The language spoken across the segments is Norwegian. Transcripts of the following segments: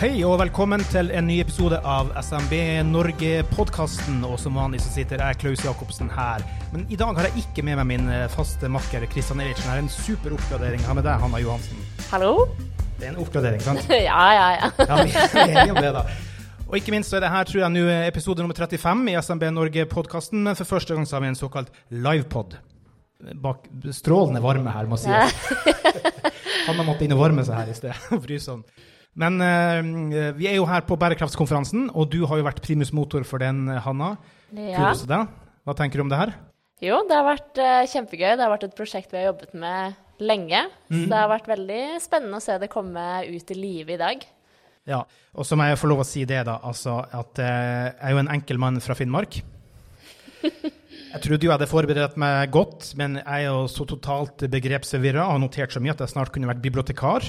Hei og velkommen til en ny episode av SMB Norge-podkasten. Og som vanlig så sitter jeg, Klaus Jacobsen, her. Men i dag har jeg ikke med meg min eh, faste makker Kristian Eriksen. Jeg har en super oppgradering her med deg, Hanna Johansen. Hallo? Det er en oppgradering, sant? ja, ja, ja. ja vi er enige om det, da. Og ikke minst så er det her tror jeg nå episode nummer 35 i SMB Norge-podkasten, men for første gang så har vi en såkalt livepod. Bak strålende varme her, må jeg si. Hanna måtte inn og varme seg her i sted og bry sånn. Men uh, vi er jo her på bærekraftskonferansen, og du har jo vært primus motor for den, Hanna. Ja. Hva tenker du om det her? Jo, det har vært uh, kjempegøy. Det har vært et prosjekt vi har jobbet med lenge. Mm. Så det har vært veldig spennende å se det komme ut i live i dag. Ja, og så må jeg få lov å si det, da. Altså at uh, jeg er jo en enkel mann fra Finnmark. Jeg trodde jo jeg hadde forberedt meg godt, men jeg er jo så totalt begrepsforvirra og har notert så mye at jeg snart kunne vært bibliotekar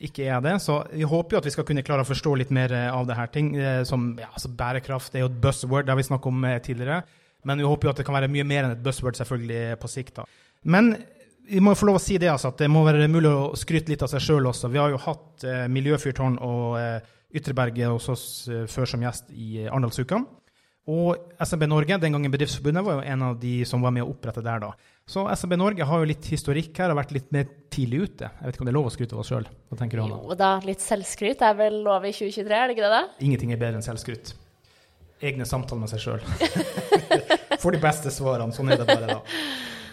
ikke er det. Så vi håper jo at vi skal kunne klare å forstå litt mer eh, av det her. Ting eh, som ja, altså bærekraft er jo et buzzword, det har vi snakket om eh, tidligere. Men vi håper jo at det kan være mye mer enn et buzzword selvfølgelig på sikt. da. Men vi må få lov å si det, altså, at det må være mulig å skryte litt av seg sjøl også. Vi har jo hatt eh, Miljøfyrtårn og eh, Ytreberget hos oss eh, før som gjest i Arendalsuka. Og SMB Norge, den gangen Bedriftsforbundet, var jo en av de som var med å opprette der da. Så SMB Norge har jo litt historikk her og vært litt mer tidlig ute. Jeg vet ikke om det er lov å skryte av oss sjøl? Jo da, litt selvskryt er vel lov i 2023, er det ikke det da? Ingenting er bedre enn selvskryt. Egne samtaler med seg sjøl. For de beste svarene. Sånn er det bare da.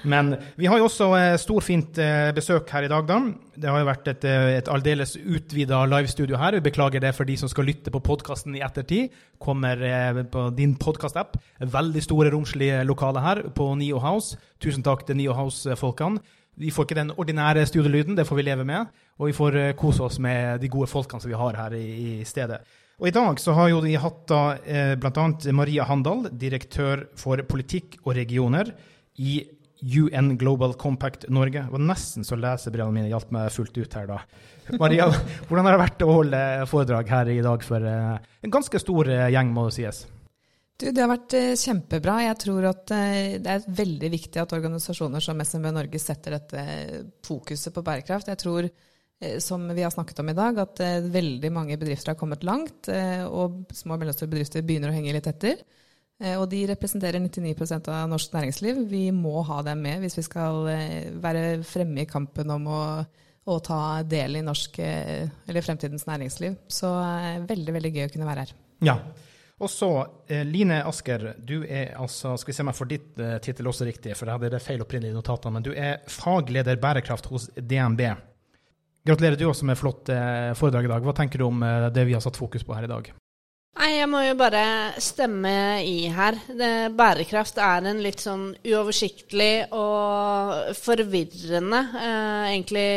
Men vi har jo også eh, storfint eh, besøk her i dag, da. Det har jo vært et, eh, et aldeles utvida livestudio her. Vi beklager det for de som skal lytte på podkasten i ettertid. Kommer på din podkast-app. Veldig store, romslige lokaler her på Neo House. Tusen takk til Neo House-folkene. Vi får ikke den ordinære studielyden, det får vi leve med. Og vi får kose oss med de gode folkene som vi har her i, i stedet. Og I dag så har jo de hatt da eh, bl.a. Maria Handal, direktør for politikk og regioner i UN Global Compact Norge. Det var nesten så lesebrevene mine hjalp meg fullt ut her da. Maria, hvordan har det vært å holde foredrag her i dag for uh, en ganske stor uh, gjeng, må det sies? Du, det har vært uh, kjempebra. Jeg tror at det er veldig viktig at organisasjoner som SMB Norge setter dette fokuset på bærekraft. Jeg tror, som vi har snakket om i dag, at veldig mange bedrifter har kommet langt, og små og mellomstore bedrifter begynner å henge litt etter. Eh, og de representerer 99% av norsk næringsliv. Vi må ha dem med hvis vi skal eh, være fremme i kampen om å, å ta del i norsk, eh, eller fremtidens næringsliv. Så veldig, veldig gøy å kunne være her. Ja. Og så, Line Asker, du er altså Skal vi se om jeg får ditt tittel også riktig, for jeg hadde det feil opprinnelig i notatene. Men du er fagleder bærekraft hos DNB. Gratulerer du også med flott foredrag i dag. Hva tenker du om det vi har satt fokus på her i dag? Nei, jeg må jo bare stemme i her. Det, bærekraft er en litt sånn uoversiktlig og forvirrende eh, egentlig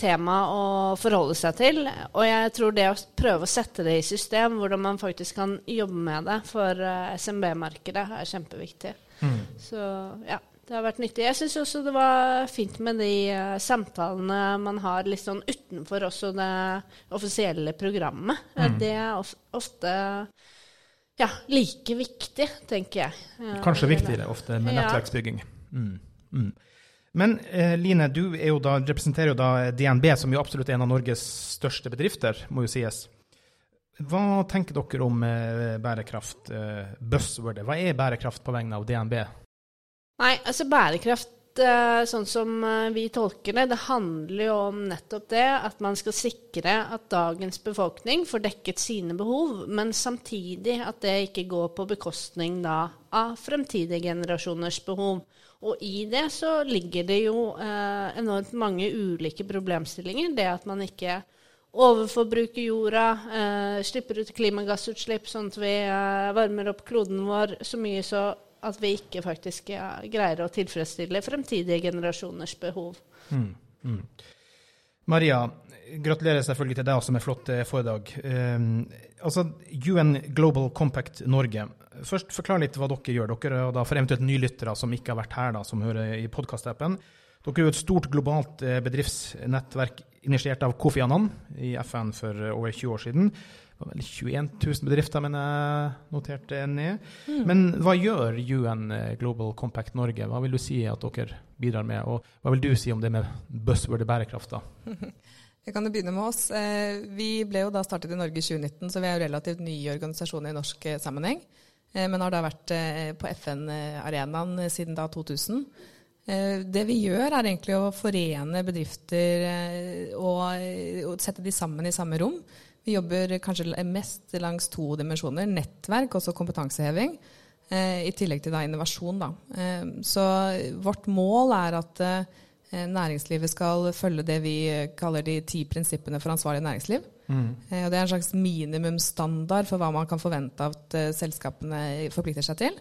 tema å forholde seg til. Og jeg tror det å prøve å sette det i system, hvordan man faktisk kan jobbe med det for eh, SMB-markedet, er kjempeviktig. Mm. Så ja. Det har vært nyttig. Jeg syns også det var fint med de uh, samtalene man har litt sånn utenfor også det offisielle programmet. Mm. Det er ofte ja, like viktig, tenker jeg. Kanskje viktigere ofte med nettverksbygging. Mm. Mm. Men eh, Line, du da, representerer jo da DNB, som jo absolutt er en av Norges største bedrifter, må jo sies. Hva tenker dere om eh, bærekraft, eh, buzzwordet? Hva er bærekraft på vegne av DNB? Nei, altså bærekraft eh, sånn som eh, vi tolker det, det handler jo om nettopp det at man skal sikre at dagens befolkning får dekket sine behov, men samtidig at det ikke går på bekostning da av fremtidige generasjoners behov. Og i det så ligger det jo eh, enormt mange ulike problemstillinger. Det at man ikke overforbruker jorda, eh, slipper ut klimagassutslipp sånn at vi eh, varmer opp kloden vår så mye så at vi ikke faktisk ja, greier å tilfredsstille fremtidige generasjoners behov. Mm, mm. Maria, gratulerer selvfølgelig til deg også med flott eh, foredrag. Um, altså, UN Global Compact Norge. Først Forklar litt hva dere gjør. Dere er da for eventuelt nylyttere som ikke har vært her, da, som hører i podkast-appen. Dere er jo et stort globalt eh, bedriftsnettverk initiert av Kofi Annan i FN for over 20 år siden. Det var vel 21 000 bedrifter, men jeg noterte ned. Mm. Men hva gjør UN eh, Global Compact Norge? Hva vil du si at dere bidrar med? Og hva vil du si om det med buzzwordet bærekraft? da? Jeg kan jo begynne med oss. Vi ble jo da startet i Norge i 2019, så vi er jo relativt nye organisasjoner i norsk sammenheng. Men har da vært på FN-arenaen siden da 2000. Eh, det vi gjør, er egentlig å forene bedrifter eh, og, sette de sammen i samme rom. Vi jobber kanskje mest langs to dimensjoner. Nettverk, også kompetanseheving. Eh, I tillegg til da innovasjon. Da. Så vårt mål er at næringslivet skal følge det vi kaller de ti prinsippene for ansvarlig næringsliv. Mm. Og det er en slags minimumsstandard for hva man kan forvente at selskapene forplikter seg til.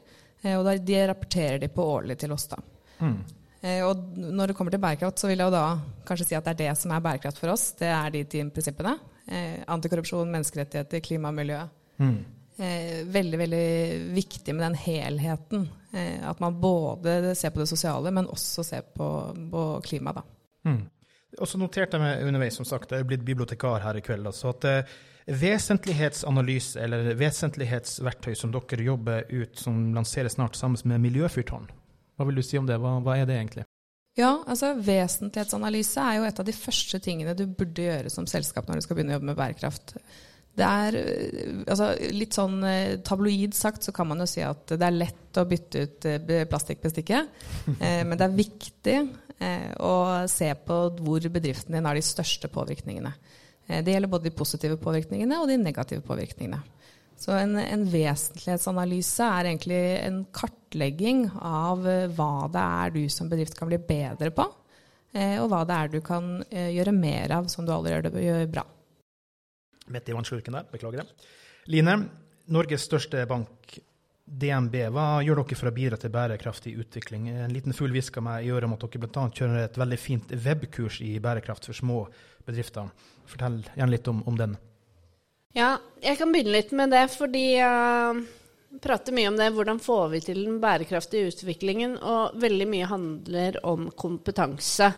Og de rapporterer de på årlig til oss. da. Mm. Eh, og når det kommer til bærekraft, så vil jeg jo da kanskje si at det er det som er bærekraft for oss. Det er de ti prinsippene. Eh, antikorrupsjon, menneskerettigheter, klima og miljø. Mm. Eh, veldig, veldig viktig med den helheten. Eh, at man både ser på det sosiale, men også ser på, på klima, da. Mm. Og så noterte jeg meg underveis, som sagt, jeg er blitt bibliotekar her i kveld. altså at eh, Vesentlighetsanalyse, eller vesentlighetsverktøy som dere jobber ut, som lanseres snart sammen med Miljøfyrtårn, hva vil du si om det? Hva, hva er det egentlig? Ja, altså Vesentlighetsanalyse er jo et av de første tingene du burde gjøre som selskap når du skal begynne å jobbe med bærekraft. Det er altså, Litt sånn eh, tabloid sagt så kan man jo si at det er lett å bytte ut eh, plastikkbestikket. Eh, men det er viktig å se på hvor bedriften din har de største påvirkningene. Det gjelder både de positive påvirkningene og de negative påvirkningene. Så en, en, vesentlighetsanalyse er egentlig en kartlegging av eh, hva det er du som bedrift kan bli bedre på, eh, og hva det er du kan eh, gjøre mer av som du allerede gjør bra. Mette i vannslurken der, beklager det. Line, Norges største bank, DNB, hva gjør dere for å bidra til bærekraftig utvikling? En liten fugl hviska meg i øret om at dere bl.a. kjører et veldig fint webkurs i bærekraft for små bedrifter. Fortell gjerne litt om, om den. Ja, jeg kan begynne litt med det, fordi jeg prater mye om det. Hvordan får vi til den bærekraftige utviklingen? Og veldig mye handler om kompetanse.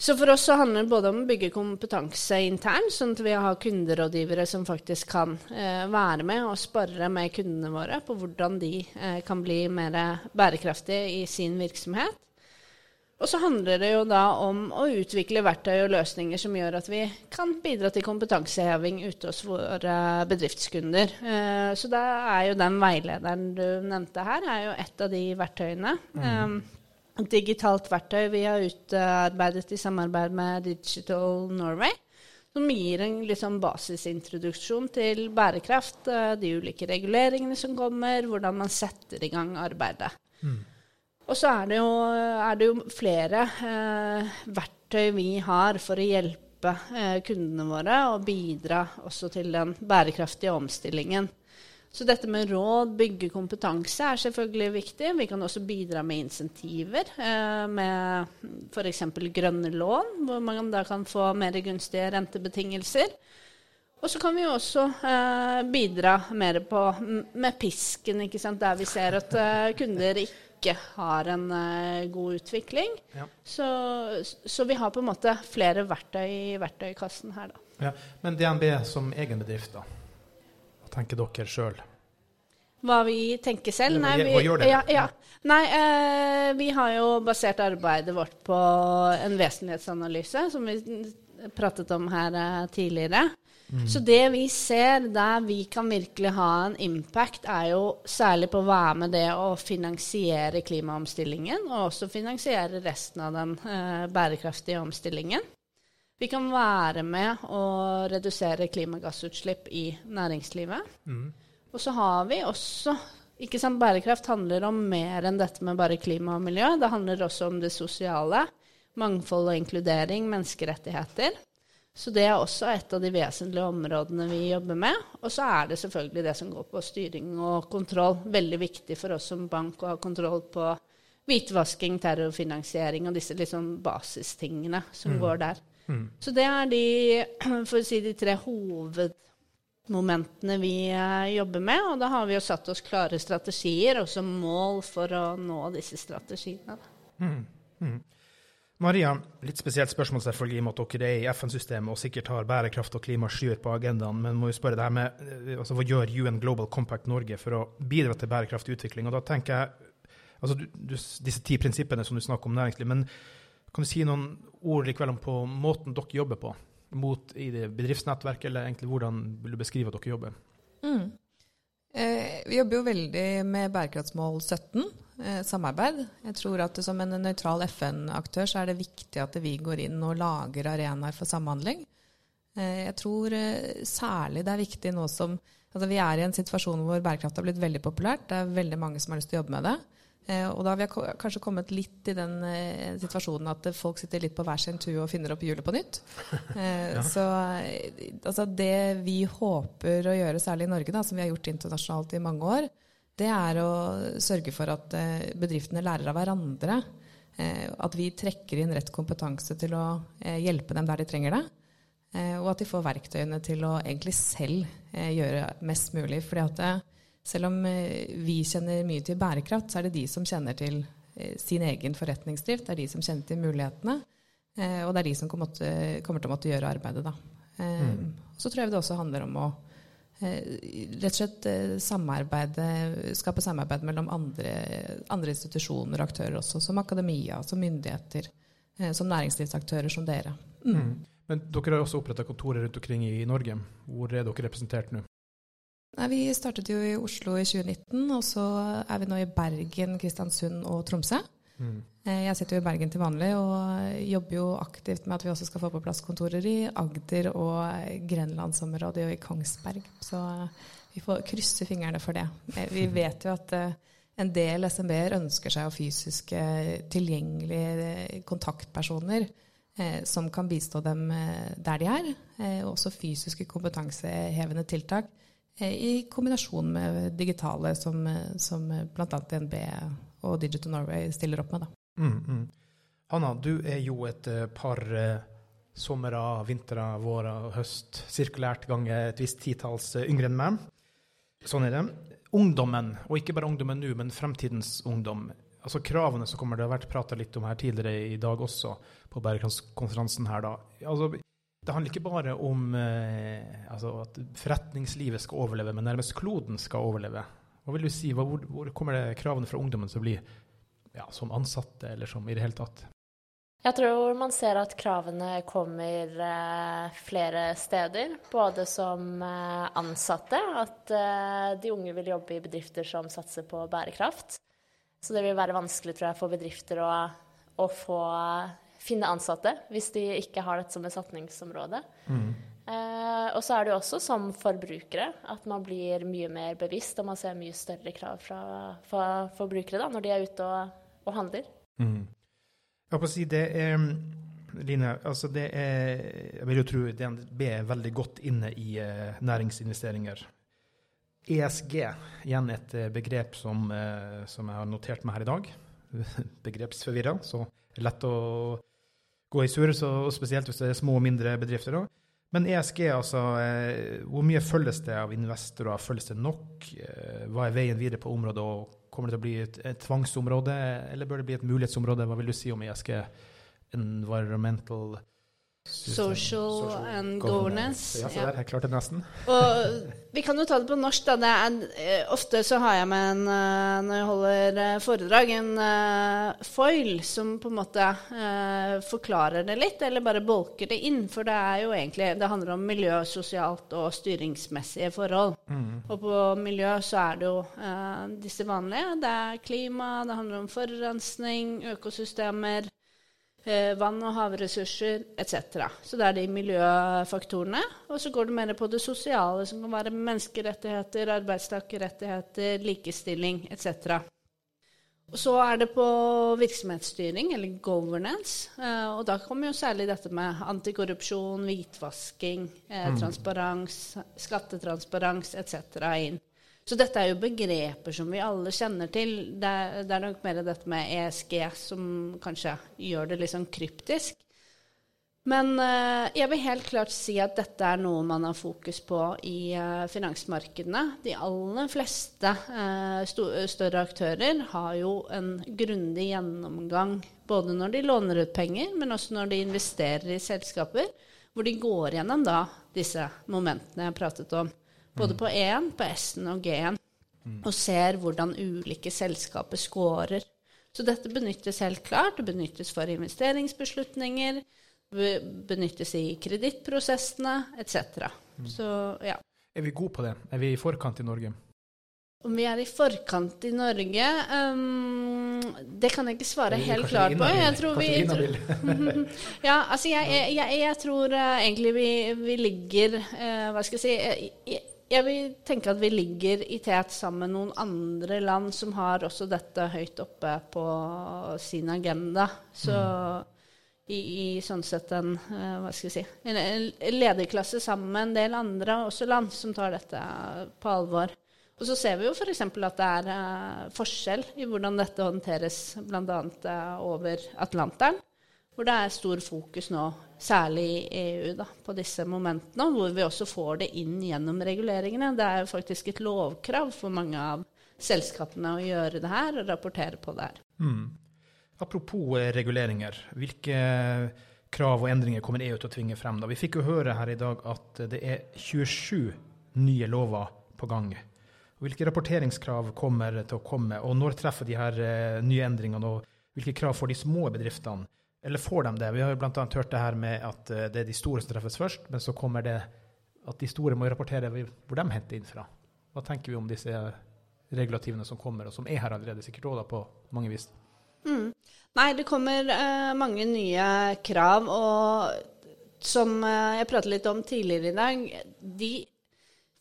Så for oss så handler det både om å bygge kompetanse internt, sånn at vi har kunderådgivere som faktisk kan eh, være med og spare med kundene våre på hvordan de eh, kan bli mer bærekraftige i sin virksomhet. Og så handler det jo da om å utvikle verktøy og løsninger som gjør at vi kan bidra til kompetanseheving ute hos våre bedriftskunder. Eh, så da er jo den veilederen du nevnte her, er jo et av de verktøyene. Mm. Eh, digitalt verktøy vi har utarbeidet i samarbeid med Digital Norway. Som gir en liksom basisintroduksjon til bærekraft, eh, de ulike reguleringene som kommer, hvordan man setter i gang arbeidet. Mm. Og så er det jo, er det jo flere eh, verktøy vi har for å hjelpe eh, kundene våre og bidra også til den bærekraftige omstillingen. Så dette med råd, bygge kompetanse er selvfølgelig viktig. Vi kan også bidra med insentiver, eh, med f.eks. grønne lån, hvor man da kan få mer gunstige rentebetingelser. Og så kan vi også eh, bidra mer på, med pisken, der vi ser at eh, kunder ikke ikke har en uh, god utvikling. Ja. Så, så, vi har på en måte flere verktøy i verktøykassen her, da. Ja. Men DNB som egen bedrift, da? Hva tenker dere sjøl? Hva vi tenker selv? Nei, vi? Ja, ja. Nei, eh, vi har jo basert arbeidet vårt på en vesentlighetsanalyse, som vi pratet om her eh, tidligere. Mm. Så det vi ser der vi kan virkelig ha en impact, er jo særlig på å være med det å finansiere klimaomstillingen, og også finansiere resten av den eh, bærekraftige omstillingen. Vi kan være med å redusere klimagassutslipp i næringslivet. Mm. Og så har vi også ikke sant, Bærekraft handler om mer enn dette med bare klima og miljø. Det handler også om det sosiale. Mangfold og inkludering, menneskerettigheter. Så det er også et av de vesentlige områdene vi jobber med. Og så er det selvfølgelig det som går på styring og kontroll. Veldig viktig for oss som bank å ha kontroll på hvitvasking, terrorfinansiering og disse liksom basistingene som mm. går der. Mm. Så det er de, for å si, de tre hovedmomentene vi eh, jobber med. Og da har vi jo satt oss klare strategier og som mål for å nå disse strategiene. Mm. Maria, litt spesielt spørsmål selvfølgelig i og med at dere er i FN-systemet og sikkert har bærekraft og klima skyet på agendaen, men må jo spørre det her med eh, altså, hva gjør UN Global Compact Norge for å bidra til bærekraftig utvikling? Og da tenker jeg, altså du, du, Disse ti prinsippene som du snakker om næringsliv, men kan du si noen ord likevel om på måten dere jobber på? Mot i det bedriftsnettverket, eller egentlig hvordan vil du beskrive at dere jobber? Mm. Eh, vi jobber jo veldig med bærekraftsmål 17 eh, samarbeid. Jeg tror at Som en nøytral FN-aktør så er det viktig at vi går inn og lager arenaer for samhandling. Eh, jeg tror eh, særlig det er viktig nå som altså Vi er i en situasjon hvor bærekraft har blitt veldig populært. Det er veldig mange som har lyst til å jobbe med det. Eh, og da har vi kanskje kommet litt i den eh, situasjonen at folk sitter litt på hver sin tue og finner opp hjulet på nytt. ja. Så altså det vi håper å gjøre, særlig i Norge, da, som vi har gjort internasjonalt i mange år, det er å sørge for at eh, bedriftene lærer av hverandre. Eh, at vi trekker inn rett kompetanse til å eh, hjelpe dem der de trenger det. Og at de får verktøyene til å egentlig selv gjøre mest mulig. fordi at selv om vi kjenner mye til bærekraft, så er det de som kjenner til sin egen forretningsdrift. Det er de som kjenner til mulighetene. Og det er de som kommer til, å måtte gjøre arbeidet, da. Mm. Så tror jeg det også handler om å rett og slett eh, samarbeide, skape samarbeid mellom andre, andre, institusjoner og aktører også, som akademia, som myndigheter, eh, som næringslivsaktører som dere. Mm. Mm. Men dere har også oppretta kontorer rundt omkring i Norge. Hvor er dere representert nå? Nei, vi startet jo i Oslo i 2019, og så er vi nå i Bergen, Kristiansund og Tromsø. Mm. Eh, jeg sitter jo i Bergen til vanlig og jobber jo aktivt med at vi også skal få på plass kontorer i Agder og Grenlandsområdet og i Kongsberg. Så vi får krysse fingrene for det. Eh, vi vet jo at eh, en del SMB-er ønsker seg fysiske, tilgjengelige kontaktpersoner som kan bistå dem der de er. Også fysiske kompetansehevende tiltak i kombinasjon med digitale, som, som bl.a. DNB og Digital Norway stiller opp med. Da. Mm, mm. Hanna, du er jo et uh, par eh, somre, vintre, våre og høst sirkulært ganger et visst titalls uh, yngre enn meg. Sånn er det. Ungdommen, og ikke bare ungdommen nå, men fremtidens ungdom. Altså Kravene som kommer, det har vært prata litt om her tidligere i dag også, på bærekraftskonferansen her, da. Altså, det handler ikke bare om eh, altså at forretningslivet skal overleve, men nærmest kloden skal overleve. Hva vil du si, hvor, hvor, kommer det kravene fra ungdommen til å bli ja, som ansatte, eller som i det hele tatt? Jeg tror man ser at kravene kommer eh, flere steder. Både som eh, ansatte, at eh, de unge vil jobbe i bedrifter som satser på bærekraft. Så det vil være vanskelig tror jeg, for bedrifter å, å få finne ansatte hvis de ikke har dette som et satningsområde. Mm. Eh, og så er det jo også som forbrukere at man blir mye mer bevisst, og man ser mye større krav fra, forbrukere da, når de er ute og, og handler. Mm. Jeg å si det er Line, altså det er, jeg vil jo tro DNB er veldig godt inne i eh, næringsinvesteringer. ESG, igjen et uh, begrep som, eh, som, jeg har notert meg her i dag. Begrepsforvirra, så lett å gå i surr, spesielt hvis det er små og mindre bedrifter. Også. Men ESG, altså, eh, hvor mye følges det av investorer? Følges det nok? Eh, hva er veien videre på området? og Kommer det til å bli et, et tvangsområde, eller bør det bli et mulighetsområde? Hva vil du si om ESG? Environmental Social, social and governance. Ja, så der, jeg klarte det nesten. Og vi kan jo ta det på norsk, da. Er, eh, ofte så har jeg med en, eh, når jeg holder eh, foredrag, en uh, foil som på en måte uh, forklarer det litt, eller bare bolker det inn. For det er jo egentlig Det handler om miljø, sosialt og styringsmessige forhold. Mm. Og på miljø så er det jo uh, disse vanlige. Det er klima, det handler om forurensning, økosystemer vann- og havressurser etc. Så det er de miljøfaktorene. Og så går det mer på det sosiale, som kan være menneskerettigheter, arbeidstakerrettigheter, likestilling etc. Så er det på virksomhetsstyring, eller governance. Eh, og da kommer jo særlig dette med antikorrupsjon, hvitvasking, eh, transparens, skattetransparens etc. inn. Så dette er jo begreper som vi alle kjenner til. Det det er nok mer dette med ESG som kanskje gjør det litt sånn kryptisk. Men uh, jeg vil helt klart si at dette er noe man har fokus på i uh, finansmarkedene. De aller fleste uh, større aktører har jo en grundig gjennomgang både når de låner ut penger, men også når de investerer i selskaper, hvor de går gjennom da disse momentene jeg pratet om. Både på E-en, på S-en og G-en. Og ser hvordan ulike selskaper scorer. Så dette benyttes helt klart. Det benyttes for investeringsbeslutninger, benyttes i kredittprosessene etc. Så ja. Er vi gode på det? Er vi i forkant i Norge? Om vi er i forkant i Norge um, Det kan jeg ikke svare helt klart på. Jeg tror vi Ja, altså jeg, jeg, jeg, tror uh, egentlig vi, vi ligger uh, Hva skal jeg si jeg, vil tenke at vi ligger i tet sammen med noen andre land som har også dette høyt oppe på sin agenda. Så i, i sånn sett en uh, hva skal jeg si, en, lederklasse sammen med en del andre også land som tar dette på alvor. Og så ser vi jo f.eks. at det er uh, forskjell i hvordan dette håndteres bl.a. Uh, over Atlanteren hvor det er stor fokus nå, særlig i EU, da, på disse momentene, hvor vi også får det inn gjennom reguleringene. Det er jo faktisk et lovkrav for mange av selskapene å gjøre det her og rapportere på det her. Mm. Apropos eh, reguleringer, hvilke krav og endringer kommer EU til å tvinge frem? Da? Vi fikk jo høre her i dag at det er 27 nye lover på gang. Hvilke rapporteringskrav kommer til å komme, og når treffer de her eh, nye endringene, og hvilke krav får de små bedriftene? Eller får de det? Vi har jo bl.a. hørt det her med at eh, det er de store som treffes først, men så kommer det at de store må rapportere hvor de henter inn fra. Hva tenker vi om disse regulativene som kommer, og som er her allerede, sikkert òg på mange vis? Mm. Nei, det kommer uh, mange nye krav, og som uh, jeg pratet litt om tidligere i dag, de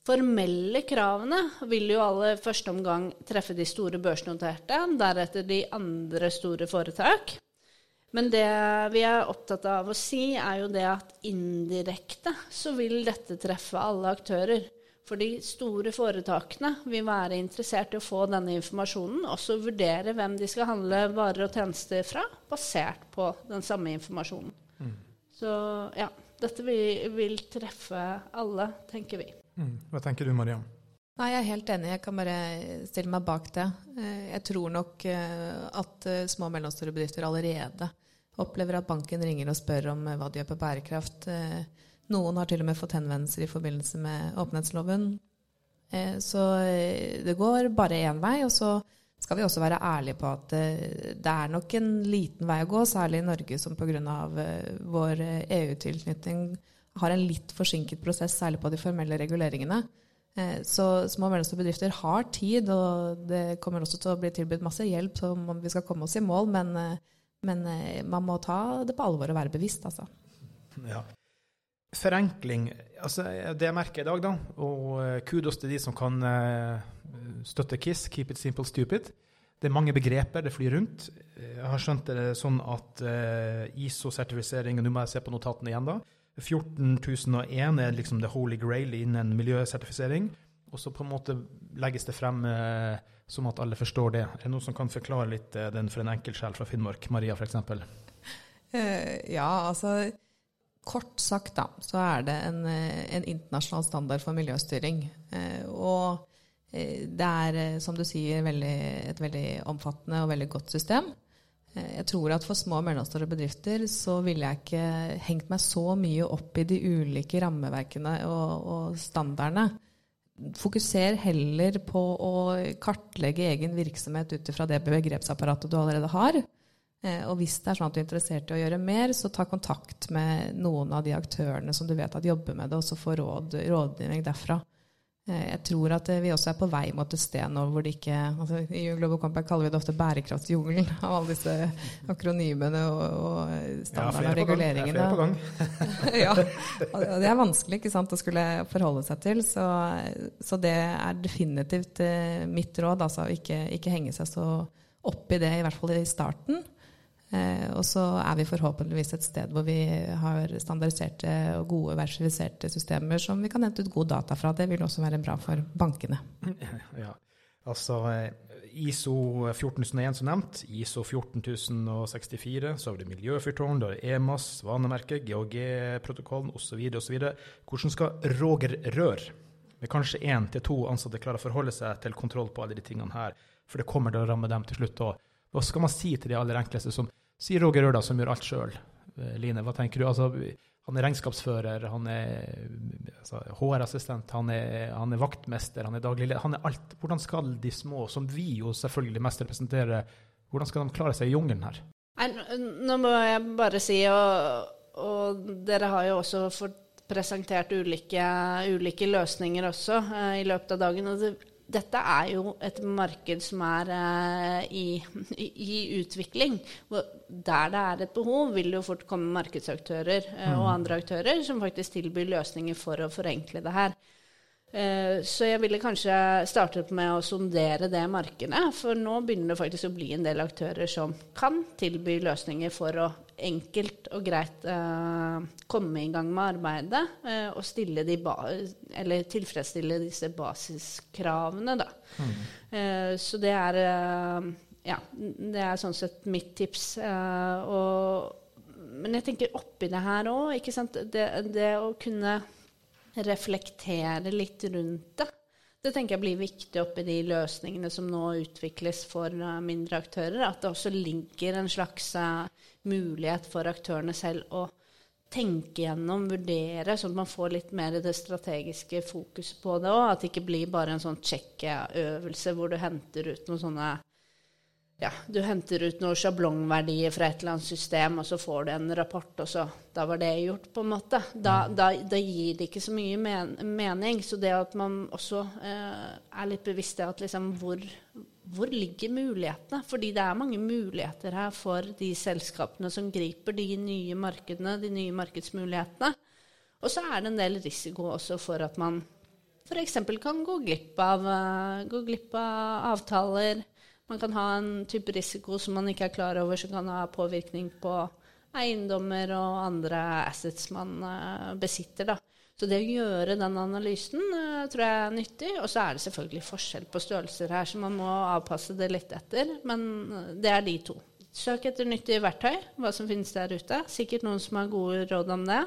formelle kravene vil jo alle første omgang treffe de store børsnoterte, deretter de andre store foretak. Men det vi er opptatt av å si, er jo det at indirekte så vil dette treffe alle aktører. For de store foretakene vil være interessert i å få denne informasjonen, også vurdere hvem de skal handle varer og tjenester fra, basert på den samme informasjonen. Mm. Så ja, dette vil, vil, treffe alle, tenker vi. Mm. Hva tenker du, Mariam? Nei, Jeg er helt enig. Jeg kan bare stille meg bak det. Eh, jeg tror nok eh, at eh, små og mellomstore bedrifter allerede opplever at banken ringer og spør om hva de gjør på bærekraft. Noen har til og med fått henvendelser i forbindelse med åpenhetsloven. Så det går bare én vei. Og så skal vi også være ærlige på at det er nok en liten vei å gå, særlig i Norge som pga. vår EU-tilknytning har en litt forsinket prosess, særlig på de formelle reguleringene. Eh, så små og mellomstore bedrifter har tid, og det kommer også til å bli tilbudt masse hjelp om vi skal komme oss i mål, men, eh, men eh, man må ta det på alvor og være bevisst, altså. Ja. Forenkling, altså det jeg merker i dag, da, og kudos til de som kan støtte KISS, Keep it simple stupid. Det er mange begreper det flyr rundt. Jeg har skjønt det sånn at ISO-sertifisering, og nå må jeg se på notatene igjen, da 14001 er liksom the holy grail innen miljøsertifisering. Og så på en måte legges det frem eh, som at alle forstår det. Er det noen som kan forklare litt eh, den for en enkeltsjel fra Finnmark? Maria, f.eks. Uh, ja, altså Kort sagt da, så er det en, eh, en internasjonal standard for miljøstyring. Uh, og det er, som du sier, veldig, et veldig omfattende og veldig godt system. Eh, jeg tror at for små og mellomstore bedrifter så ville jeg ikke hengt meg så mye opp i de ulike rammeverkene og, og standardene. Fokuser heller på å kartlegge egen virksomhet ut ifra det begrepsapparatet du allerede har. Eh, og hvis det er sånn at du er interessert i å gjøre mer, så ta kontakt med noen av de aktørene som du vet at jobber med det, og så få råd, rådgivning derfra. Eh, jeg tror at vi også er på vei mot et sted nå hvor det ikke altså I Global Compact kaller vi det ofte bærekraftsjungelen av alle disse akronymene og, og standardene og reguleringene. Ja, flere på gang. ja, og det er vanskelig ikke sant, å skulle forholde seg til. Så, så det er definitivt eh, mitt råd. altså Ikke, ikke henge seg så opp i det, i hvert fall i starten. Eh, og så er vi forhåpentligvis et sted hvor vi har standardiserte og gode versifiserte systemer som vi kan hente ut god data fra. Det vil også være bra for bankene. Ja, altså eh, ISO 14001 som nevnt, ISO 14064, så har vi miljøfyrtårn, da er det EMAS, svanemerket, GHG-protokollen osv. osv. Hvordan skal Roger Rør, med kanskje én til to ansatte, klare å forholde seg til kontroll på alle de tingene her? For det kommer til å ramme dem til slutt òg. Hva skal man si til de aller enkleste som sier Roger Ørda som gjør alt sjøl? Line, hva tenker du? Altså, han er regnskapsfører, han er altså, HR-assistent, han, han, er vaktmester, han er daglig leder. Han er alt. Hvordan skal de små, som vi jo selvfølgelig mest representerer, hvordan skal de klare seg i jungelen her? Nå må jeg bare si, og, og dere har jo også fått presentert ulike, ulike løsninger også uh, i løpet av dagen. og det dette er jo et marked som er uh, i, i, utvikling. Der det er et behov, vil det jo fort komme markedsaktører uh, og mm. andre aktører som faktisk tilbyr løsninger for å forenkle det her. Uh, så jeg ville kanskje startet med å sondere det markedet, for nå begynner det faktisk å bli en del aktører som kan tilby løsninger for å enkelt og greit uh, komme i gang med arbeidet uh, og de tilfredsstille disse basiskravene. Da. Mm. Uh, så det er ja, det er sånn sett mitt tips. Og, men jeg tenker oppi det her òg, det, det å kunne reflektere litt rundt det. Det tenker jeg blir viktig oppi de løsningene som nå utvikles for mindre aktører. At det også ligger en slags mulighet for aktørene selv å tenke gjennom, vurdere, sånn at man får litt mer det strategiske fokuset på det òg. At det ikke blir bare en sånn sjekkeøvelse hvor du henter ut noen sånne ja, du henter ut noen sjablongverdier fra et eller annet system, og så får du en rapport, og så Da var det gjort, på en måte. Da, mm. da, da gir det ikke så mye men, mening. Så det at man også eh, er litt bevisst det at liksom hvor, hvor ligger mulighetene? Fordi det er mange muligheter her for de selskapene som griper de nye markedene, de nye markedsmulighetene. Og så er det en del risiko også for at man f.eks. kan gå glipp, av, uh, gå glipp av avtaler. Man kan ha en type risiko som man ikke er klar over, som kan ha påvirkning på eiendommer og andre assets man uh, besitter. da. Så det å gjøre den analysen uh, tror jeg er nyttig. Og så er det selvfølgelig forskjell på størrelser her, så man må avpasse det litt etter. Men uh, det er de to. Søk etter nyttige verktøy, hva som finnes der ute. Sikkert noen som har gode råd om det.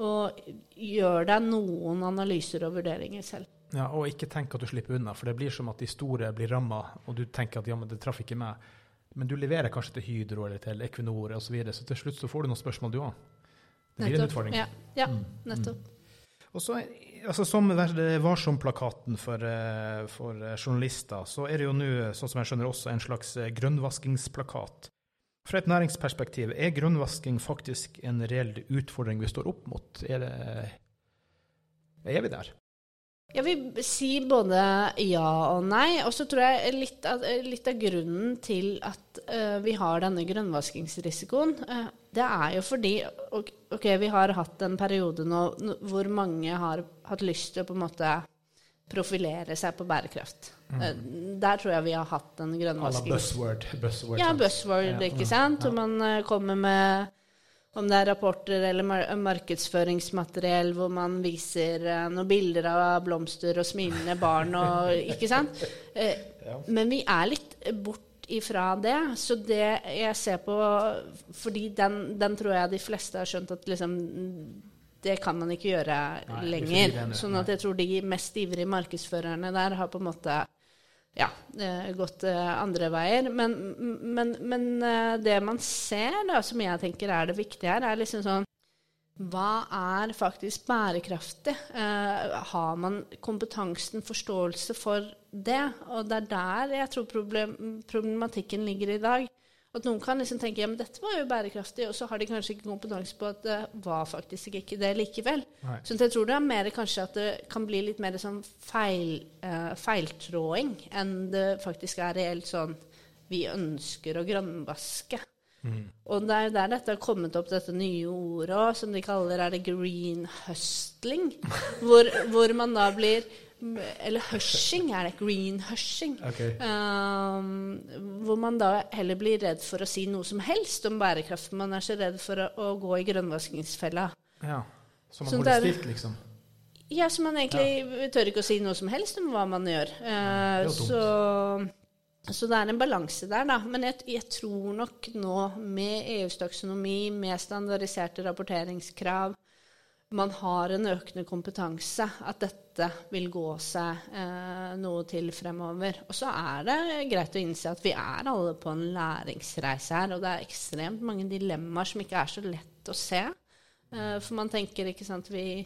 Og gjør deg noen analyser og vurderinger selv. Ja, Og ikke tenk at du slipper unna, for det blir som at de store blir ramma, og du tenker at ja, men det traff ikke meg. Men du leverer kanskje til Hydro eller til Equinor osv., så, videre, så til slutt så får du noen spørsmål, du òg. Det blir en utfordring. Ja, ja mm. nettopp. Mm. Og så, altså Som Varsom-plakaten for, eh, for, eh, journalister, så er det jo nå, sånn som jeg skjønner, også en slags eh, grønnvaskingsplakat. Fra et næringsperspektiv, er grønnvasking faktisk en reell utfordring vi står opp mot? Er, det, er vi der? Jeg vil si både ja og nei. Og så tror jeg litt av, litt av, grunnen til at uh, vi har denne grønnvaskingsrisikoen, uh, det er jo fordi ok, vi har hatt en periode nå hvor mange har hatt lyst til å på en måte profilere seg på bærekraft. Mm. Uh, der tror jeg vi har hatt en grønnvasking. Buzzword. buzzword. Ja, buzzword, ja. ikke sant. Hvor man kommer med om det er rapporter eller mar markedsføringsmateriell hvor man viser uh, noen bilder av blomster og smilende barn og Ikke sant? Uh. Men vi er litt bort ifra det. Så det jeg ser på Fordi den, den tror jeg de fleste har skjønt at liksom det kan man ikke gjøre Nei, lenger. Sånn at jeg tror de mest ivrige markedsførerne der har på en måte ja, gått eh, andre veier. Men, men, men, eh, det man ser, da, som jeg tenker er det viktige her, er liksom sånn Hva er faktisk bærekraftig? Eh, har man kompetansen, forståelse for det? Og det er der jeg tror problem, problematikken ligger i dag. At noen kan liksom tenke ja, men dette var jo bærekraftig, og så har de kanskje ikke kompetanse på at det var faktisk ikke det likevel. Nei. Så jeg tror det er mer kanskje at det kan bli litt mer sånn feil, uh, feiltråding enn det faktisk er reelt sånn vi ønsker å grønnvaske. Mm. Og det er jo der dette har kommet opp, dette nye ordet òg, som de kaller er det green hustling. hvor, hvor man da blir Eller hushing er det. Greenhushing. Okay. Um, hvor man da heller blir redd for å si noe som helst om bærekraft. Man er så redd for å, å gå i grønnvaskingsfella. Ja. Så man Så holder er- stilt, liksom. Ja, så man egentlig tør ikke å si noe som helst om hva man gjør. det Eh, er så, så det er en balanse der, da. Men jeg, jeg tror nok nå, med EUs taksonomi, med standardiserte rapporteringskrav, man har en økende kompetanse, at dette vil gå seg eh, noe til fremover. Og så er det greit å innse at vi er alle på en læringsreise her, og det er ekstremt mange dilemmaer som ikke er så lett å se. Eh, for man tenker, ikke sant, vi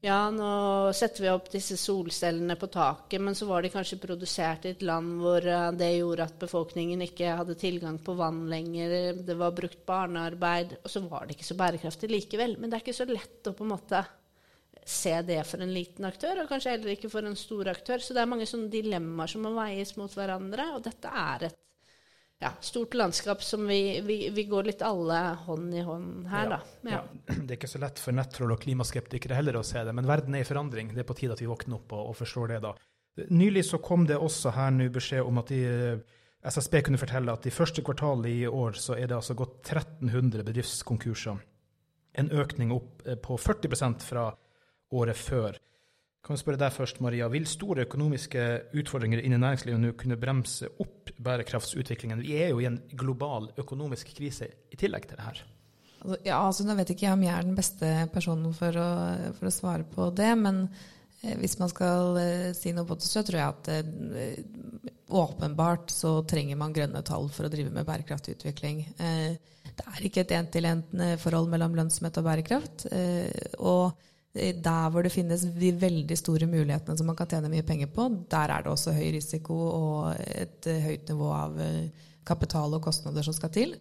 ja, nå setter vi opp disse solcellene på taket, men så var de kanskje produsert i et land hvor eh, det gjorde at befolkningen ikke hadde tilgang på vann lenger, det var brukt barnearbeid, og så var det ikke så bærekraftig likevel. Men det er ikke så lett å på en måte se det for en liten aktør, og kanskje heller ikke for en stor aktør. Så det er mange sånne dilemmaer som må veies mot hverandre, og dette er et ja, stort landskap som vi, vi, vi går litt alle hånd i hånd her, da. Ja. Det er ikke så lett for nettroll og klimaskeptikere heller å se det, men verden er i forandring. Det er på tide at vi våkner opp og, og forstår det, da. Nylig så kom det også her nå beskjed om at de, eh, SSB kunne fortelle at i første kvartal i år så er det altså gått 1300 bedriftskonkurser. En økning opp eh, på 40% fra året før. Kan jeg spørre deg først, Maria. Vil store økonomiske utfordringer innen næringslivet nå kunne bremse opp bærekraftsutviklingen? Vi er jo i en global økonomisk krise i tillegg til det her. Altså, Ja, altså Nå vet ikke jeg om jeg er den beste personen for å, for å svare på det, men eh, hvis man skal eh, si noe på det, så tror jeg at eh, åpenbart så trenger man grønne tall for å drive med bærekraftig utvikling. Det er ikke et en-til-en-forhold mellom lønnsomhet og bærekraft. Og der hvor det finnes de veldig store mulighetene som man kan tjene mye penger på, der er det også høy risiko og et eh, høyt nivå av eh, kapital og kostnader som skal til.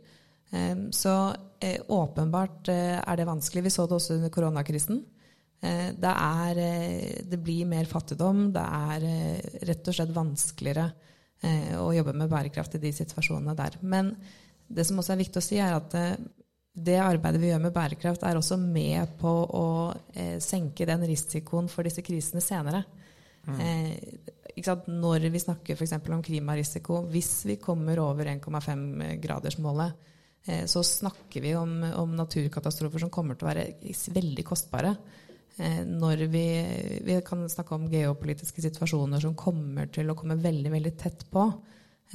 Eh, Så eh, åpenbart er det vanskelig. Vi så det også under koronakrisen. Det, er, det blir mer fattigdom. Det er rett og slett vanskeligere å jobbe med bærekraft i de situasjonene der. Men det som også er viktig å si, er at det arbeidet vi gjør med bærekraft, er også med på å eh, senke den risikoen for disse krisene senere. Eh, ikke sant? Når vi snakker f.eks. om klimarisiko, hvis vi kommer over 1,5-gradersmålet, eh, så snakker vi om, om naturkatastrofer som kommer til å være veldig kostbare. Eh, når vi, vi kan snakke om geopolitiske situasjoner som kommer til å komme veldig, veldig tett på.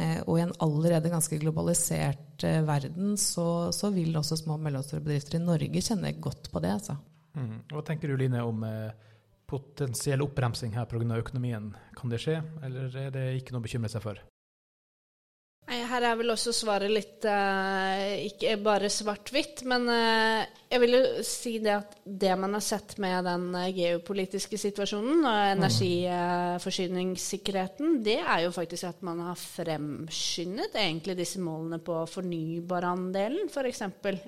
Eh, og i en allerede ganske globalisert eh, verden, så, så vil også små og mellomstore bedrifter i Norge kjenne godt på det. Altså. Mm. Hva tenker du, Line, om eh, potensiell oppbremsing her pga. økonomien? Kan det skje, eller er det ikke noe å bekymre seg for? Her er vel også svaret litt eh, ikke bare svart-hvitt, men eh, jeg vil jo si det at det man har sett med den eh, geopolitiske situasjonen og energiforsyningssikkerheten, det er jo faktisk at man har fremskyndet egentlig disse målene på fornybarandelen, f.eks.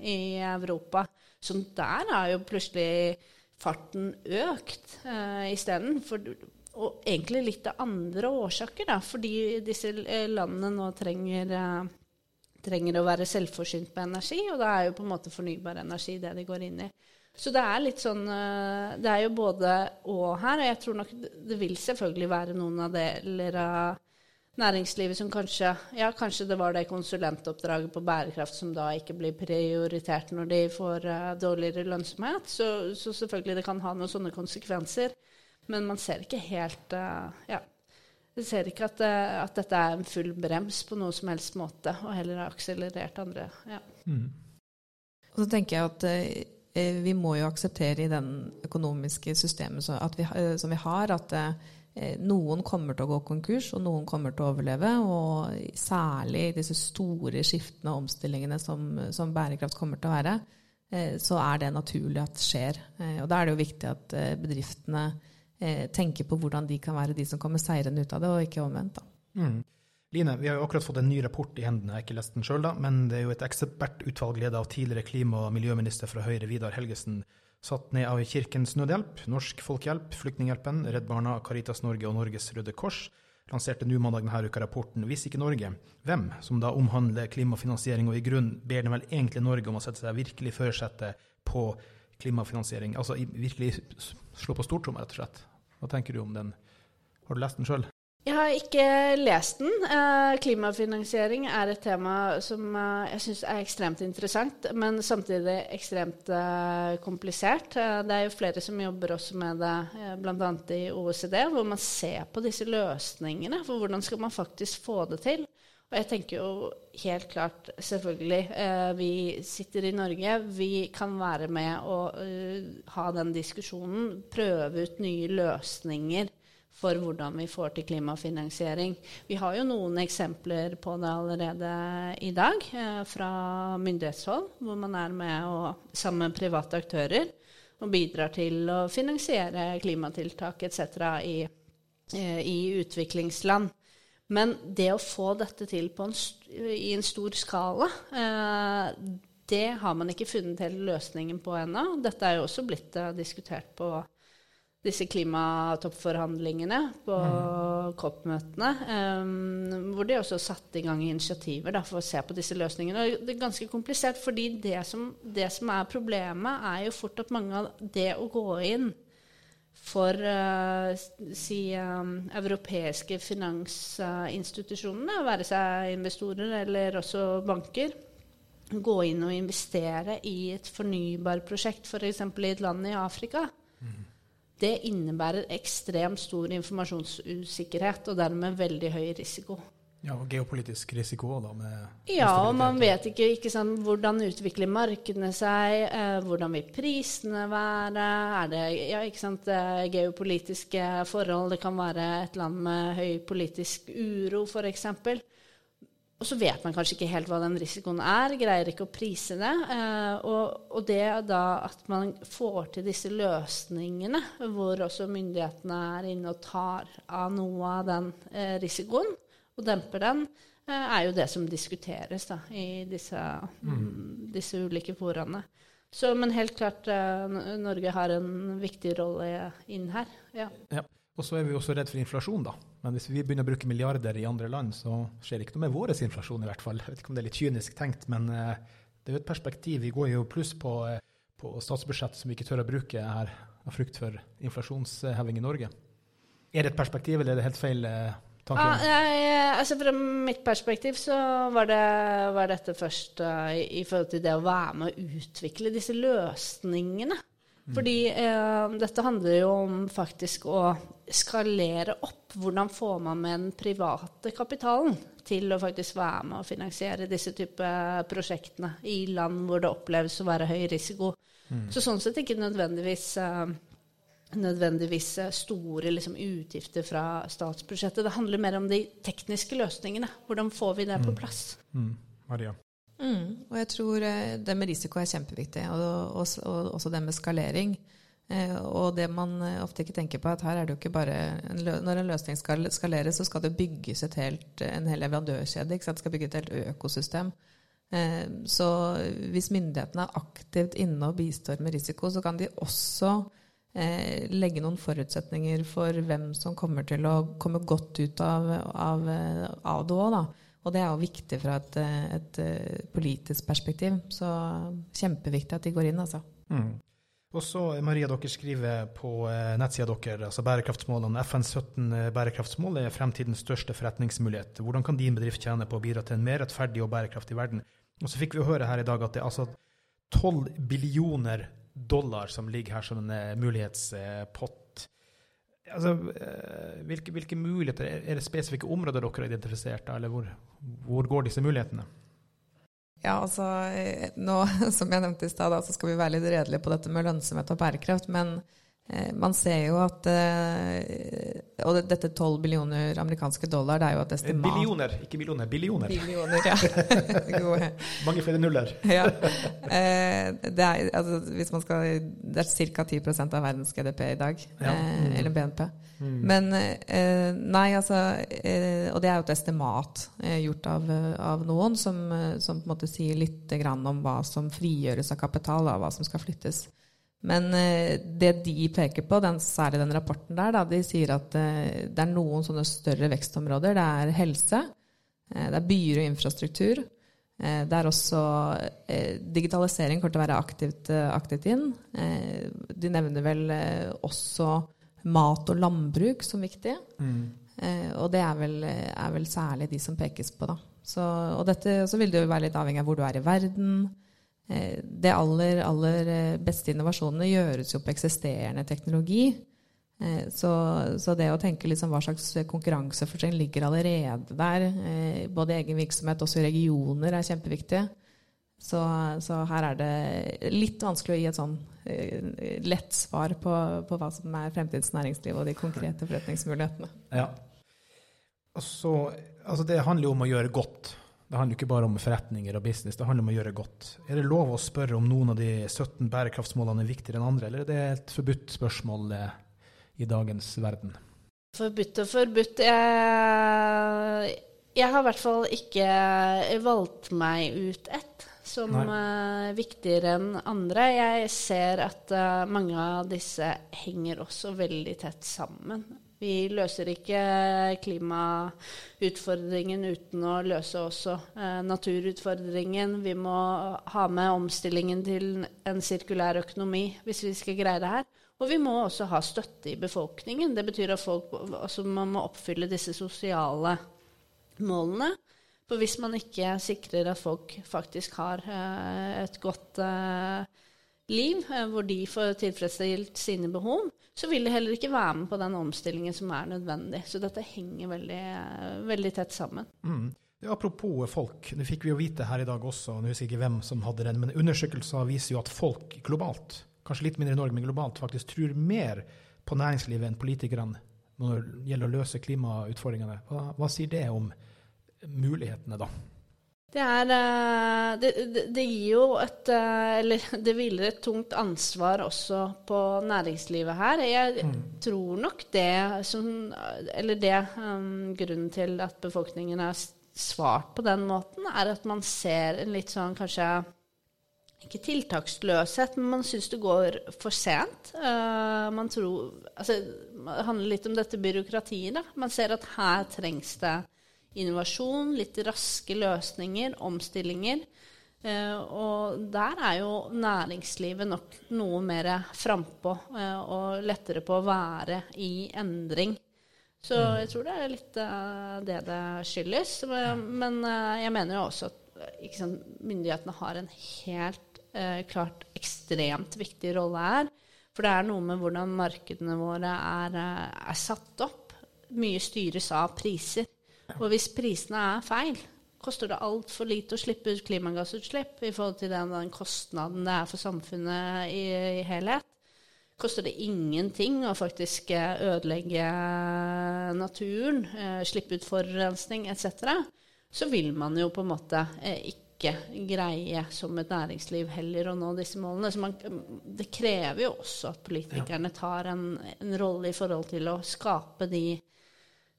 i Europa. Så der har jo plutselig farten økt uh, isteden. Og egentlig litt av andre årsaker, da, fordi disse eh, landene nå trenger, eh, trenger å være selvforsynt med energi, og da er jo på en måte fornybar energi det de går inn i. Så det er litt sånn eh, Det er jo både og her, og jeg tror nok det vil selvfølgelig være noen av deler av næringslivet som kanskje Ja, kanskje det var det konsulentoppdraget på bærekraft som da ikke blir prioritert når de får dårligere lønnsomhet. Så, så selvfølgelig det kan ha noen sånne konsekvenser. Men man ser ikke helt uh, Ja. Du ser ikke at, uh, at, dette er en full brems på noe som helst måte, og heller har akselerert andre. Ja. Mm. Og så tenker jeg at uh, vi må jo akseptere i den økonomiske systemet som vi, som vi har, at noen kommer til å gå konkurs, og noen kommer til å overleve. Og særlig disse store skiftene og omstillingene som, som bærekraft kommer til å være, så er det naturlig at det skjer. Og da er det jo viktig at bedriftene tenker på hvordan de kan være de som kommer seirende ut av det, og ikke omvendt. Mm. Line, vi har jo akkurat fått en ny rapport i hendene, jeg har ikke lest den sjøl, men det er jo et ekspertutvalg ledet av tidligere klima- og miljøminister fra Høyre, Vidar Helgesen, satt ned av Kirkens Nødhjelp, Norsk Folkehjelp, Flyktninghjelpen, Redd Barna, Caritas Norge og Norges Røde Kors lanserte nå mandag denne uka rapporten Hvis ikke Norge, hvem? Som da omhandler klimafinansiering, og i grunn ber den vel egentlig Norge om å sette seg virkelig førersetet på klimafinansiering. Altså virkelig slå på stortromma, rett og slett. Hva tenker du om den? Har du lest den sjøl? Jeg har ikke lest den. Eh, klimafinansiering er et tema som eh, jeg syns er ekstremt interessant, men samtidig ekstremt eh, komplisert. Det er jo flere som jobber også med det, bl.a. i OECD, hvor man ser på disse løsningene for hvordan skal man faktisk få det til. Og jeg tenker jo helt klart, selvfølgelig, eh, vi sitter i Norge. Vi kan være med og uh, ha den diskusjonen, prøve ut nye løsninger for hvordan vi får til klimafinansiering. Vi har jo noen eksempler på det allerede i dag eh, fra myndighetshold, hvor man er med og, sammen med private aktører og bidrar til å finansiere klimatiltak etc. I, eh, i utviklingsland. Men det å få dette til en i en stor skala, eh, det har man ikke funnet hele løsningen på ennå. Dette er jo også blitt eh, diskutert på disse klimatoppforhandlingene, på mm. COP-møtene, eh, hvor de også satte i gang initiativer da, for å se på disse løsningene. Og det er ganske komplisert, fordi det som, det som er problemet, er jo fort at mange av det å gå inn for uh, si, um, europeiske finansinstitusjonene, være seg investorer eller også banker, gå inn og investere i et fornybarprosjekt, f.eks. For i et land i Afrika. Mm. Det innebærer ekstremt stor informasjonsusikkerhet og dermed veldig høy risiko. Ja, og geopolitisk risiko da da? ja, og man vet ikke, ikke sant, hvordan utvikler markedene seg, eh, hvordan vil prisene være, er det ja, ikke sant, eh, geopolitiske forhold, det kan være et land med høy politisk uro f.eks. Og så vet man kanskje ikke helt hva den risikoen er, greier ikke å prise det. Eh, og, og, det da at man får til disse løsningene, hvor også myndighetene er inne og tar av noe av den eh, risikoen, og demper den, eh, er jo det som diskuteres da, i disse, mm. disse ulike foraene. Så, men helt klart, uh, Norge har en viktig rolle inn her. Ja. ja. Og så er vi også redd for inflasjon, da. Men hvis vi begynner å bruke milliarder i andre land, så skjer det ikke noe med vår inflasjon, i hvert fall. Jeg vet ikke om det er litt kynisk tenkt, men det er jo et perspektiv. Vi går jo pluss på, på statsbudsjettet som vi ikke tør å bruke her, av frykt for inflasjonsheving i Norge. Er det et perspektiv, eller er det helt feil? Ah, jeg, altså Fra mitt perspektiv så var, det, var dette først uh, i, i, forhold til det å være med å utvikle disse løsningene. Mm. Fordi uh, dette handler jo om faktisk å skalere opp. Hvordan får man med den private kapitalen til å faktisk være med å finansiere disse type prosjektene i land hvor det oppleves å være høy risiko. Mm. Så sånn sett ikke nødvendigvis uh, nødvendigvis store liksom, utgifter fra statsbudsjettet. Det handler mer om de tekniske løsningene. Hvordan får vi det på mm. plass? Mm. Maria? Mm. Og jeg tror eh, det med risiko er kjempeviktig, og, og, og også det med skalering. Eh, og det man eh, ofte ikke tenker på, at her er det jo ikke bare en Når en løsning skal skaleres, så skal det bygges et helt, en hel leverandørkjede. Ikke sant? Det skal bygge et helt økosystem. Eh, så hvis myndighetene er aktivt inne og bistår med risiko, så kan de også eh, legge noen forutsetninger for hvem som kommer til å komme godt ut av, av, av det òg, da. Og det er jo viktig fra et, et, politisk perspektiv. Så kjempeviktig at de går inn, altså. Mm. Og så, Maria, dere skriver på eh, nettsida deres altså bærekraftsmålene FNs 17 bærekraftsmål er fremtidens største forretningsmulighet. Hvordan kan din bedrift tjene på å bidra til en mer rettferdig og bærekraftig verden? Og så fikk vi høre her i dag at det er altså 12 billioner dollar som ligger her som en eh, mulighetspott. Altså, eh, hvilke, hvilke, muligheter, Er det spesifikke områder dere har identifisert, eller hvor, hvor går disse mulighetene? Ja, altså, eh, nå, Som jeg nevnte i stad, så skal vi være litt redelige på dette med lønnsomhet og bærekraft. Men man ser jo at eh, Og dette 12 billioner amerikanske dollar, det er jo et estimat Billioner, ikke millioner. Billioner. Billioner, ja. Mange flere nuller. ja. Eh, det er, altså, hvis man skal, det er ca. 10% av verdens GDP i dag. Ja. Mm. Eller BNP. Mm. Men nei, altså Og det er jo et estimat gjort av, av noen som, som, på en måte sier litt om hva som frigjøres av kapital, og hva som skal flyttes. Men eh, det de peker på, den, særlig den rapporten der, da, de sier at eh, det er noen sånne større vekstområder. Det er helse, eh, det er byer og infrastruktur. Det er også digitalisering kommer til å være aktivt, aktivt inn. De nevner vel også mat og landbruk som viktig. Mm. Og det er vel, er vel, særlig de som pekes på, da. Så, og dette så vil det jo være litt avhengig av hvor du er i verden. Eh, det aller, aller beste innovasjonene gjøres jo på eksisterende teknologi. Eh, så, så, det å tenke liksom hva slags konkurransefortrinn ligger allerede der, eh, både i egen virksomhet og også i regioner, er kjempeviktig. Så, så, her er det litt vanskelig å gi et sånn lett svar på, på, hva som er fremtidens næringsliv og de konkrete forretningsmulighetene. Ja. Så, altså det handler jo om å gjøre godt. Det handler ikke bare om forretninger og business, det handler om å gjøre godt. Er det lov å spørre om noen av de 17 bærekraftsmålene er viktigere enn andre, eller er det et forbudt spørsmål i dagens verden? Forbudt og forbudt. Jeg, jeg har i hvert fall ikke valgt meg ut ett som er uh, viktigere enn andre. Jeg ser at uh, mange av disse henger også veldig tett sammen. Vi løser ikke klimautfordringen uten å løse også uh, naturutfordringen. Vi må ha med omstillingen til en sirkulær økonomi hvis vi skal greie det her. Og vi må også ha støtte i befolkningen. Det betyr at folk, altså man må oppfylle disse sosiale målene. For hvis man ikke sikrer at folk faktisk har eh, et godt eh, liv, eh, hvor de får tilfredsstilt sine behov, så vil de heller ikke være med på den omstillingen som er nødvendig. Så dette henger veldig, veldig tett sammen. Mm. Apropos folk, det fikk vi jo vite her i dag også, nå husker jeg ikke hvem som hadde den, men undersøkelser viser jo at folk globalt, kanskje litt mindre i Norge, men globalt, faktisk tror mer på næringslivet enn politikerne når det gjelder å løse klimautfordringene. Hva, hva sier det om mulighetene, da? Det, er, eh, det, det, gir jo et eh, Eller det hviler et tungt ansvar også på næringslivet her. Jeg mm. tror nok det som Eller det um, grunnen til at befolkningen har svart på den måten, er at man ser en litt sånn kanskje ikke tiltaksløshet, men man syns det går for sent. Uh, man tror altså, Det handler litt om dette byråkratiet. Da. Man ser at her trengs det innovasjon, litt raske løsninger, omstillinger. Uh, og der er jo næringslivet nok noe mer frampå uh, og lettere på å være i endring. Så mm. jeg tror det er litt uh, det det skyldes. Men jeg mener jo også at sant, myndighetene har en helt klart ekstremt viktig rolle her. For det er noe med hvordan markedene våre er, er satt opp. Mye styres av priser. Og hvis prisene er feil, koster det altfor lite å slippe ut klimagassutslipp i forhold til den, den kostnaden det er for samfunnet i, i, helhet. Koster det ingenting å faktisk eh, ødelegge naturen, eh, slippe ut forurensning etc., så vil man jo på en måte eh, ikke greie som et næringsliv heller å nå disse målene. Så man, det krever jo også at politikerne tar en, en rolle i forhold til å skape de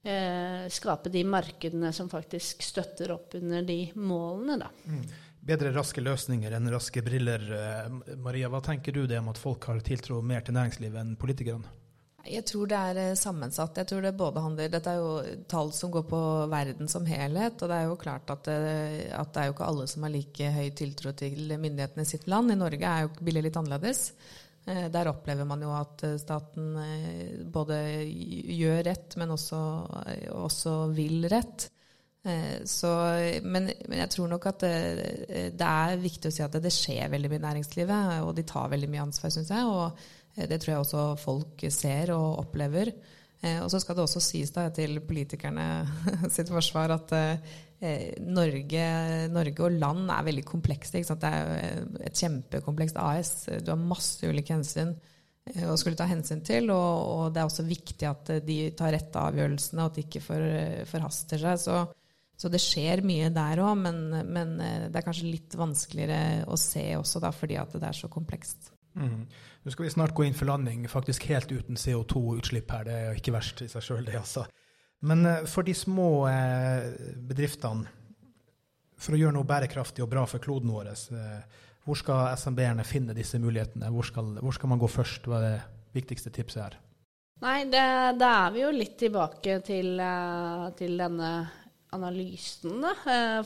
eh, skape de markedene som faktisk støtter opp under de målene. Da. Mm. Bedre raske løsninger enn raske briller. Eh, Maria, hva tenker du det om at folk har tiltro mer til næringslivet enn politikerne? Jeg tror det er eh, sammensatt. Jeg tror det både handler, Dette er jo tall som går på verden som helhet. Og det er jo klart at det, at det er jo ikke alle som har like høy tiltro til myndighetene i sitt land. I Norge er jo bildet litt annerledes. Eh, der opplever man jo at eh, staten eh, både gjør rett, men også, også vil rett. Så, men, men, jeg tror nok at det, det, er viktig å si at det, skjer veldig mye i næringslivet, og de tar veldig mye ansvar, syns jeg. Og det tror jeg også folk ser og opplever. Og så skal det også sies da til politikerne sitt forsvar at Eh, Norge, Norge, og land er veldig komplekse. Det er et kjempekomplekst AS. Du har masse ulike hensyn eh, å skulle ta hensyn til. Og, og, det er også viktig at de tar rette avgjørelsene, og at de ikke for, forhaster seg. Så, så, det skjer mye der òg, men, men, eh, det er kanskje litt vanskeligere å se også, da, fordi det er så komplekst. Mm. Nå skal vi snart gå inn for landing, faktisk helt uten CO2-utslipp her. Det er jo ikke verst i seg sjøl, det, altså. Men eh, for de små eh, bedriftene, for å gjøre noe bærekraftig og bra for kloden vår, eh, hvor skal SMB-erne finne disse mulighetene? Hvor skal, hvor skal, man gå først? Hva er det viktigste tipset her? Nei, da er vi jo litt tilbake til, til denne analysen, da,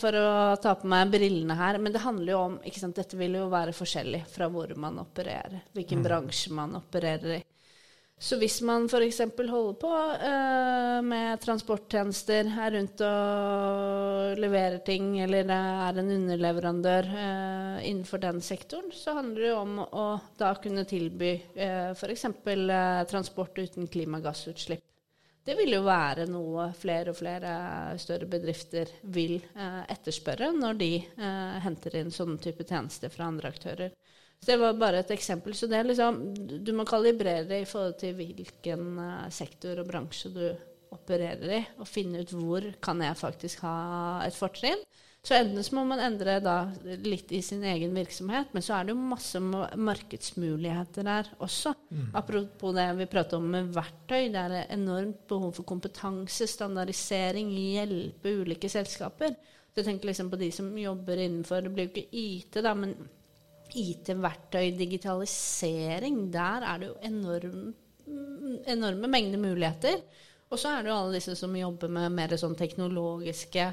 for å ta på meg brillene her. Men det handler jo om ikke sant, Dette vil jo være forskjellig fra hvor man opererer, hvilken mm. bransje man opererer i. Så hvis man f.eks. holder på uh, med transporttjenester, er rundt og leverer ting, eller er en underleverandør uh, innenfor den sektoren, så handler det jo om å da kunne tilby uh, f.eks. Uh, transport uten klimagassutslipp. Det vil jo være noe flere og flere større bedrifter vil eh, etterspørre når de eh, henter inn sånne type tjenester fra andre aktører. Så Det var bare et eksempel. Så det er liksom, Du må kalibrere i forhold til hvilken eh, sektor og bransje du opererer i, og finne ut hvor kan jeg faktisk ha et fortrinn. Så enten så må man endre da litt i sin egen virksomhet, men så er det jo masse markedsmuligheter der også. Mm. Apropos det vi pratet om med verktøy. Det er enormt behov for kompetanse, standardisering, hjelpe ulike selskaper. Så jeg tenker liksom på de som jobber innenfor Det blir jo ikke IT, da, men IT-verktøy, digitalisering, der er det jo enorm, enorme mengder muligheter. Og så er det jo alle disse som jobber med mer sånn teknologiske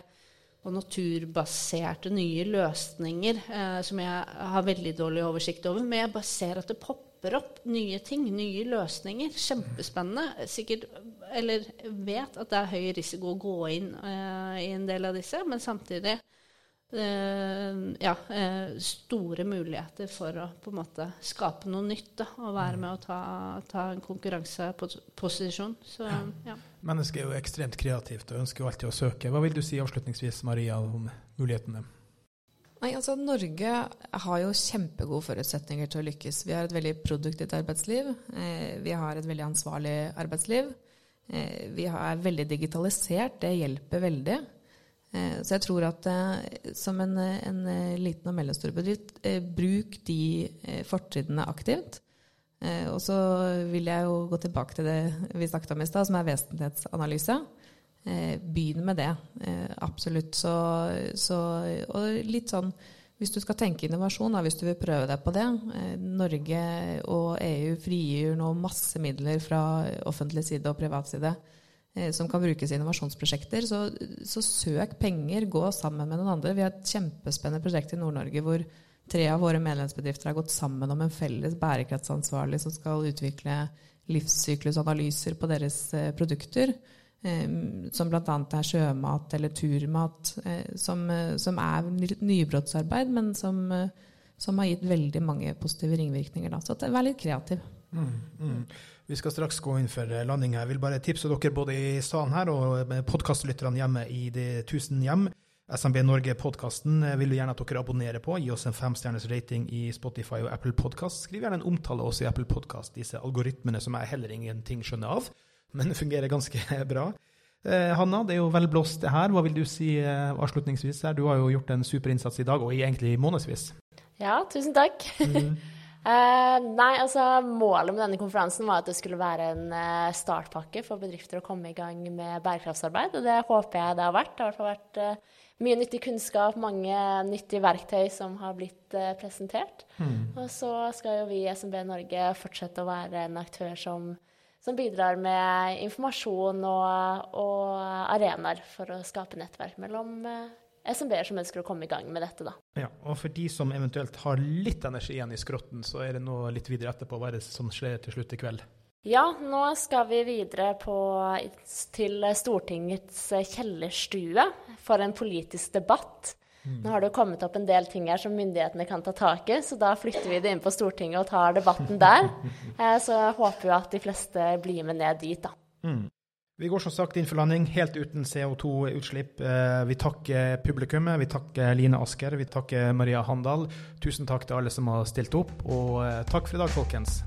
og naturbaserte nye løsninger, eh, som jeg har veldig dårlig oversikt over. Men jeg bare ser at det popper opp nye ting, nye løsninger. Kjempespennende. Sikkert, eller vet at det er høy risiko å gå inn eh, i en del av disse, men samtidig eh, ja, uh, store muligheter for å på en måte skape noe nytt. Da, og være med å ta, ta en konkurranseposisjon. Så, ja. Mennesket er jo ekstremt kreativt og ønsker jo alltid å søke. Hva vil du si avslutningsvis, Maria, om mulighetene? Nei, altså Norge har jo kjempegode forutsetninger til å lykkes. Vi har et veldig produktivt arbeidsliv. Eh, vi har et veldig ansvarlig arbeidsliv. Eh, vi er veldig digitalisert. Det hjelper veldig. Eh, så jeg tror at som en, en liten og mellomstor bedrift, bruk de fortrinnene aktivt. Og så vil jeg jo gå tilbake til det vi snakket om i stad, som er vesentlighetsanalyse. Begynn med det. Absolutt. Så, så, og litt sånn hvis du skal tenke innovasjon, da, hvis du vil prøve deg på det Norge og EU frigir nå masse midler fra offentlig side og privat side Eh, som kan brukes i innovasjonsprosjekter. Så, så, søk penger, gå sammen med noen andre. Vi har et kjempespennende prosjekt i Nord-Norge hvor tre av våre medlemsbedrifter har gått sammen om en felles bærekraftsansvarlig som skal utvikle livssyklusanalyser på deres eh, produkter. Eh, som bl.a. er sjømat eller turmat, eh, som, som, er nybrottsarbeid, men som, som, har gitt veldig mange positive ringvirkninger. Da. Så vær litt kreativ. Mm, mm. Vi skal straks gå inn for landing. Jeg vil bare tipse dere både i salen her og podkastlytterne hjemme i de tusen hjem. SMB Norge-podkasten eh, vil vi gjerne at dere abonnerer på. Gi oss en femstjerners rating i Spotify og Apple Podkast. Skriv gjerne en omtale også i Apple Podkast, disse algoritmene som jeg heller ingenting skjønner av, men fungerer ganske bra. Eh, Hanna, det er jo velblåst det her. Hva vil du si eh, avslutningsvis? her? Du har jo gjort en super innsats i dag, og egentlig månedsvis. Ja, tusen takk. Mm. Nei, altså Målet med denne konferansen var at det skulle være en startpakke for bedrifter å komme i gang med bærekraftsarbeid. Og det håper jeg det har vært. Det har i hvert fall vært mye nyttig kunnskap, mange nyttige verktøy som har blitt presentert. Mm. Og så skal jo vi i SMB Norge fortsette å være en aktør som, som bidrar med informasjon og, og arenaer for å skape nettverk mellom SMB-er som ønsker å komme i gang med dette. da. Ja, og For de som eventuelt har litt energi igjen i skrotten, så er det nå litt videre etterpå. Hva er det som skjer til slutt i kveld? Ja, nå skal vi videre på, til Stortingets kjellerstue for en politisk debatt. Mm. Nå har det jo kommet opp en del ting her som myndighetene kan ta tak i, så da flytter vi det inn på Stortinget og tar debatten der. Eh, så jeg håper jo at de fleste blir med ned dit, da. Mm. Vi går som sagt inn for landing helt uten CO2-utslipp. Eh, vi takker publikummet, vi takker Line Asker, vi takker Maria Handal. Tusen takk til alle som har stilt opp, og eh, takk for i dag, folkens.